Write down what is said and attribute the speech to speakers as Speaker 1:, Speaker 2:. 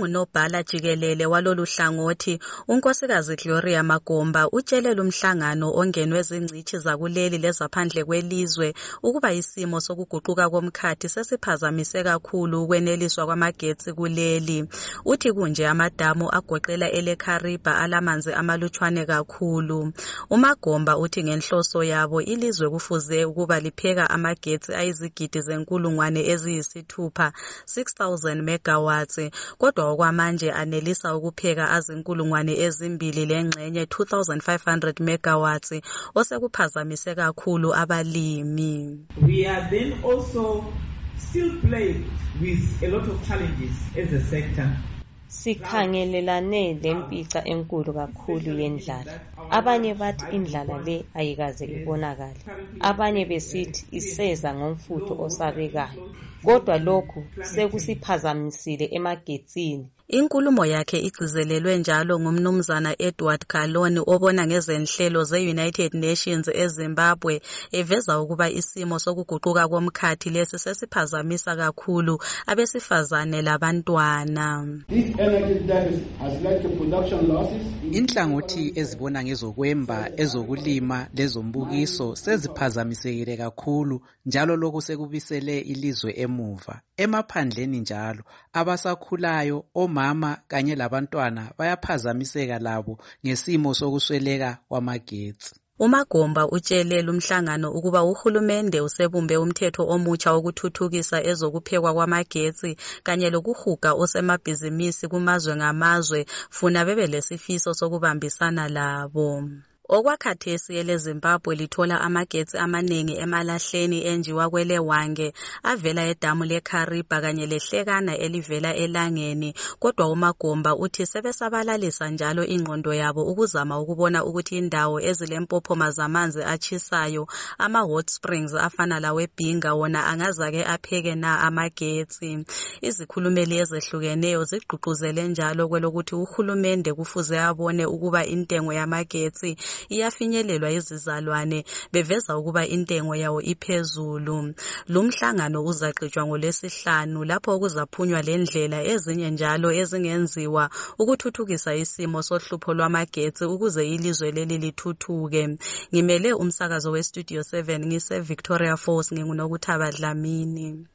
Speaker 1: ongunobhala jikelele walolu hlangothi unkosikazi gloria magomba utshele lumhlangano ongenwe zingcitshi zakuleli lezaphandle kwelizwe ukuba isimo sokuguquka komkhathi sesiphazamise kakhulu ukweneliswa kwamagetsi kuleli. Uthi kunje amadamu agoqela elekhariba alamanzi amalutshwane kakhulu. Umagomba uthi ngenhloso yabo ilizwe kufuze ukuba lipheka amagetsi ayizigidi zenkulungwane eziyisithupha 6000 megawatts kodwa okwamanje anelisa ukupheka azinkulungwane ezimbili lengxenye 2500 megawatts osekuphazamise kakhulu abalimi.
Speaker 2: We are then also still plagued with a lot of challenges as a sector.
Speaker 3: Sikhangelelane lempica enkulu kakhulu yendlala. Abanye bathi indlala le ayikaze ibonakale. Abanye besithi iseza ngomfutho osabekayo. Kodwa lokhu sekusiphazamisile emagetsini.
Speaker 1: Inkulumo yakhe igcizelelwe njalo ngumnumzana edward galoni obona ngezenhlelo ze-united nations ezimbabwe eveza ukuba isimo sokuguquka komkhathi lesi sesiphazamisa kakhulu abesifazane labantwana.
Speaker 4: Inhlangothi ezibona ngezokwemba ezokulima lezombukiso seziphazamisekile kakhulu njalo lokhu sekubisele ilizwe emuva. Emaphandleni njalo abasakhulayo omama kanye labantwana bayaphazamiseka labo ngesimo sokusweleka kwamagetsi.
Speaker 1: Umagomba utshele lumhlangano ukuba uhulumende usebumbe umthetho omutsha wokuthuthukisa ezokuphekwa kwamagetsi kanye lokuhuga osemabhizimisi kumazwe ngamazwe funa bebe lesifiso sokubambisana labo. Okwakhathesi elezimbabwe lithola amagetsi amaningi emalahleni enjiwa kwelewange avela edamu lekhariba kanye lehlekana elivela elangeni kodwa umagomba uthi sebesabalalisa njalo ingqondo yabo ukuzama ukubona ukuthi indawo ezilempophoma zamanzi atshisayo ama-hot springs afana lawebhinga wona angazake apheke na amagetsi. Izikhulumeli ezehlukeneyo zigqugquzele njalo kwelokuthi uhulumende kufuze abone ukuba intengo yamagetsi iyafinyelelwa izizalwane beveza ukuba intengo yawo iphezulu. Lumhlangano uzaqitshwa ngolwesihlanu lapho kuzaphunywa lendlela ezinye njalo ezingenziwa ukuthuthukisa isimo sohlupho lwamagetsi ukuze ilizwe leli lithuthuke. Ngimele umsakazo westudio 7 ngise victoria falls ngingunokuthaba dlamini.